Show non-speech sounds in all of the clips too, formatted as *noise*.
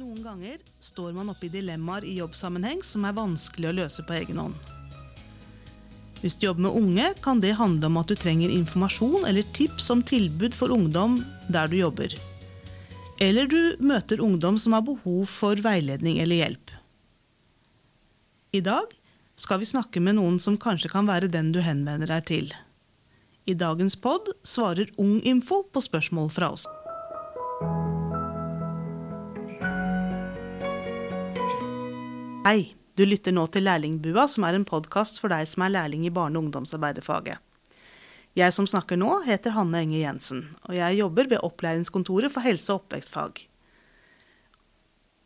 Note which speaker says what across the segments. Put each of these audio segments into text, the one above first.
Speaker 1: ganger står man oppe i dilemmaer i jobbsammenheng som er vanskelig å løse på egen hånd. Hvis du jobber med unge, kan det handle om at du trenger informasjon eller tips om tilbud for ungdom der du jobber. Eller du møter ungdom som har behov for veiledning eller hjelp. I dag skal vi snakke med noen som kanskje kan være den du henvender deg til. I dagens pod svarer Ung-info på spørsmål fra oss. Hei, du lytter nå til Lærlingbua, som er en podkast for deg som er lærling i barne- og ungdomsarbeiderfaget. Jeg som snakker nå, heter Hanne Enge Jensen, og jeg jobber ved Opplæringskontoret for helse- og oppvekstfag.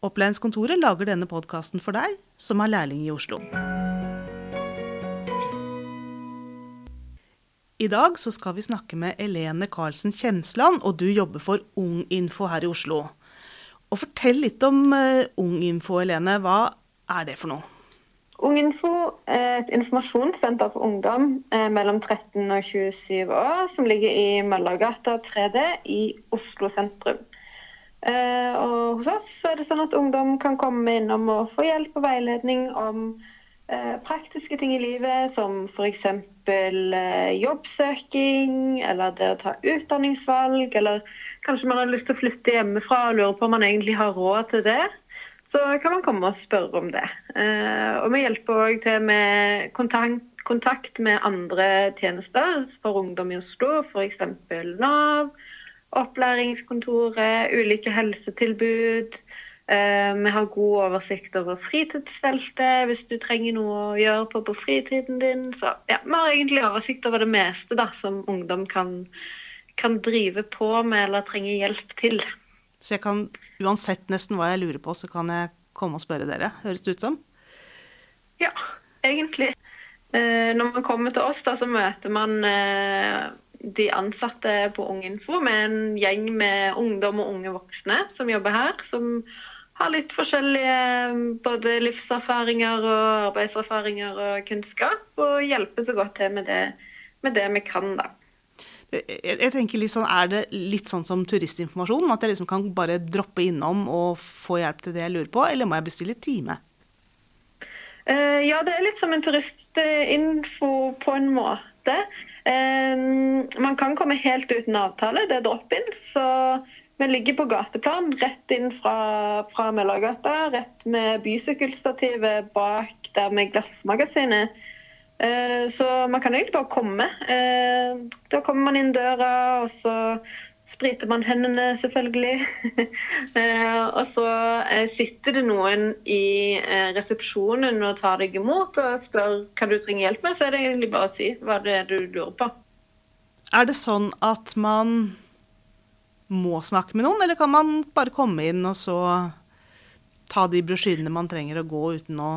Speaker 1: Opplæringskontoret lager denne podkasten for deg som er lærling i Oslo. I dag så skal vi snakke med Elene Karlsen Kjemsland, og du jobber for Ung-info her i Oslo. Og Fortell litt om Unginfo, Ung-info, Elene. Hva er det for noe?
Speaker 2: Unginfo er et informasjonssenter for ungdom eh, mellom 13 og 27 år, som ligger i Møllergata 3D i Oslo sentrum. Eh, og hos oss er det sånn at ungdom kan komme innom og få hjelp og veiledning om eh, praktiske ting i livet, som f.eks. Jobbsøking, eller det å ta utdanningsvalg, eller kanskje man har lyst til å flytte hjemmefra og lurer på om man egentlig har råd til det så kan man komme og spørre om det. Eh, og vi hjelper òg til med kontakt, med andre tjenester for ungdom i Oslo, f.eks. Nav, opplæringskontoret, ulike helsetilbud. Eh, vi har god oversikt over fritidsfeltet hvis du trenger noe å gjøre på på fritiden din. Så ja, vi har egentlig oversikt over det meste da, som ungdom kan, kan drive på med eller trenger hjelp til.
Speaker 1: Så jeg kan, uansett nesten hva jeg lurer på, så kan jeg komme og spørre dere. Høres det ut som?
Speaker 2: Ja, egentlig. Eh, når man kommer til oss, da, så møter man eh, de ansatte på Unginfo med en gjeng med ungdom og unge voksne som jobber her. Som har litt forskjellige både livserfaringer og arbeidserfaringer og kunnskap. Og hjelper så godt til med det, med det vi kan, da
Speaker 1: jeg tenker litt sånn, Er det litt sånn som turistinformasjon? At jeg liksom kan bare droppe innom og få hjelp til det jeg lurer på, eller må jeg bestille time?
Speaker 2: Uh, ja, det er litt som en turistinfo på en måte. Uh, man kan komme helt uten avtale, det er drop-in. Så vi ligger på gateplan, rett inn fra, fra Møllergata. Rett med bysykkelstativet bak der med Glassmagasinet. Eh, så man kan egentlig bare komme. Eh, da kommer man inn døra, og så spriter man hendene, selvfølgelig. *laughs* Eh, og så sitter det noen i resepsjonen og tar deg imot og spør hva du trenger hjelp med, så er det egentlig bare å si hva det er du lurer på.
Speaker 1: Er det sånn at man må snakke med noen, eller kan man bare komme inn og så ta de brosjyrene man trenger å gå uten å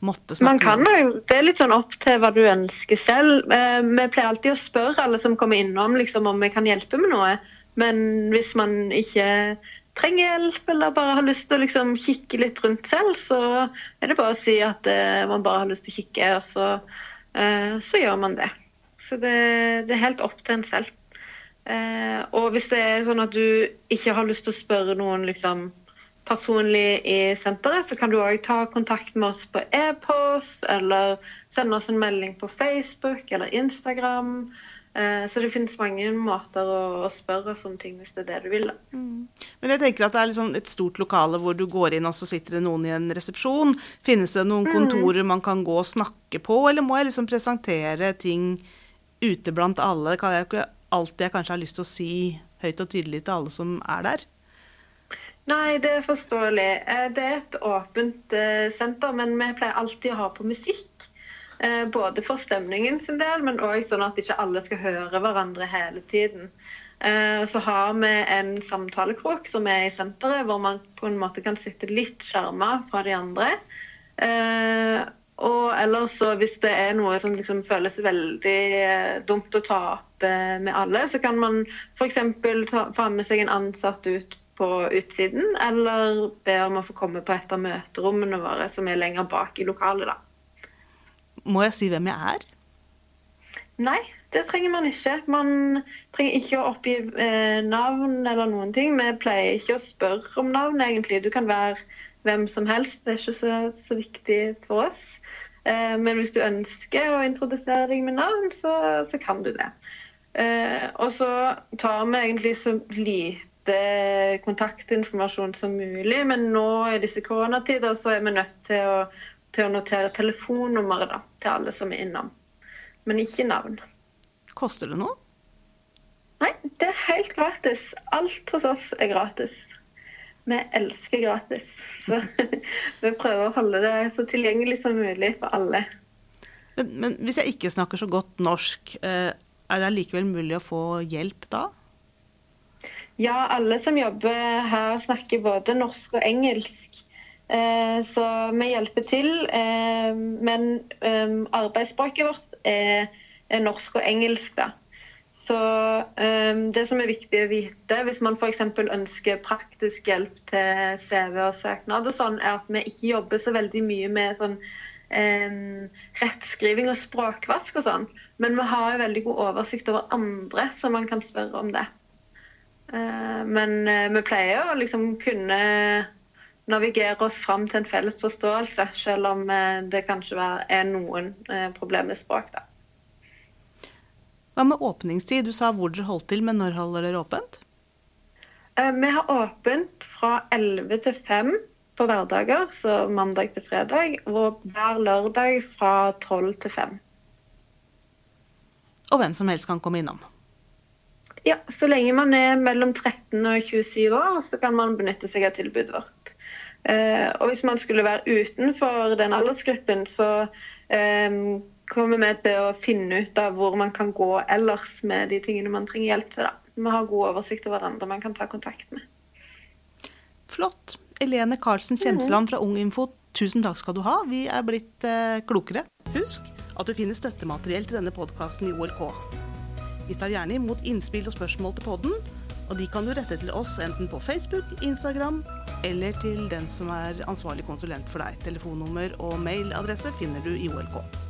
Speaker 1: måtte snakke
Speaker 2: Man kan jo, Det er litt sånn opp til hva du ønsker selv. Eh, vi pleier alltid å spørre alle som kommer innom liksom, om vi kan hjelpe med noe. Men hvis man ikke trenger hjelp eller bare har lyst til å liksom, kikke litt rundt selv, så er det bare å si at uh, man bare har lyst til å kikke, og så, uh, så gjør man det. Så det, det, er helt opp til en selv. Og hvis det er sånn at du ikke har lyst til å spørre noen liksom, personlig i senteret, så kan du òg ta kontakt med oss på e-post, eller sende oss en melding på Facebook eller Instagram. Eh, så det finnes mange måter å, spørre oss om ting hvis det er det du vil. Mm.
Speaker 1: Men jeg tenker at det er liksom et stort lokale hvor du går inn og så sitter det noen i en resepsjon. Finnes det noen mm. kontorer man kan gå og snakke på, eller må jeg liksom presentere ting ute blant alle? Det kan jeg ikke alltid jeg kanskje har lyst til å si høyt og tydelig til alle som er der.
Speaker 2: Nei, det er forståelig. Eh, det er et åpent eh, senter, men vi pleier alltid å ha på musikk. Eh, både for stemningen sin del, men òg sånn at ikke alle skal høre hverandre hele tiden. Så har vi en samtalekrok som er i senteret, hvor man på en måte kan sitte litt skjerma fra de andre. Og ellers så hvis det er noe som liksom føles veldig dumt å ta opp med alle, så kan man f.eks. få med seg en ansatt ut på utsiden, eller be om å få komme på et av møterommene våre som er lenger bak i lokalet. da.
Speaker 1: Må jeg si hvem jeg er?
Speaker 2: Nei, det trenger man ikke. Man trenger ikke å oppgi eh, navn eller noen ting. Vi pleier ikke å spørre om navn, egentlig. Du kan være hvem som helst. Det er ikke så, så viktig for oss. Eh, men hvis du ønsker å introdusere deg med navn, så, så kan du det. Eh, og så tar vi egentlig så lite kontaktinformasjon som mulig, men nå i disse koronatider så er vi nødt til å, til å notere telefonnummeret da, til alle som er innom. Men ikke navn.
Speaker 1: Koster det noe?
Speaker 2: Nei, det er helt gratis. Alt hos oss er gratis. Vi elsker gratis. Så *laughs* vi prøver å holde det så tilgjengelig som mulig for alle.
Speaker 1: Men, men hvis jeg ikke snakker så godt norsk, eh, er det likevel mulig å få hjelp da?
Speaker 2: Ja, alle som jobber her snakker både norsk og engelsk. Eh, så vi hjelper til. Eh, men arbeidsspråket vårt er norsk og engelsk, da. Så det som er viktig å vite hvis man f.eks. ønsker praktisk hjelp til CV og søknad, og sånn, er at vi ikke jobber så veldig mye med sånn rettskriving og språkvask og sånn. Men vi har jo veldig god oversikt over andre, som man kan spørre om det. Eh, men eh, vi pleier å liksom kunne navigere oss fram til en felles forståelse, selv om eh, det kanskje er noen problemer med språk. da.
Speaker 1: Hva med åpningstid? Du sa hvor dere holdt til, men når holder dere åpent?
Speaker 2: Vi har åpent fra 11 til 5 på hverdager, så mandag til fredag, og hver lørdag fra 12 til 5.
Speaker 1: Og hvem som helst kan komme innom?
Speaker 2: Ja, så lenge man er mellom 13 og 27 år, så kan man benytte seg av tilbudet vårt. Eh, og hvis man skulle være utenfor den aldersgruppen, så eh, kommer vi til å finne ut av hvor man kan gå ellers med de tingene man trenger hjelp til. Da. Vi har god oversikt over hverandre man kan ta kontakt med.
Speaker 1: Flott. Elene Karlsen Kjemsland fra Unginfo, tusen takk skal du ha. Vi er blitt eh, klokere. Husk at du finner støttemateriell til denne podkasten i OLK. Vi tar gjerne imot innspill og spørsmål til podden, og de kan du rette til oss enten på Facebook, Instagram eller til den som er ansvarlig konsulent for deg. Telefonnummer og mailadresse finner du i OLK.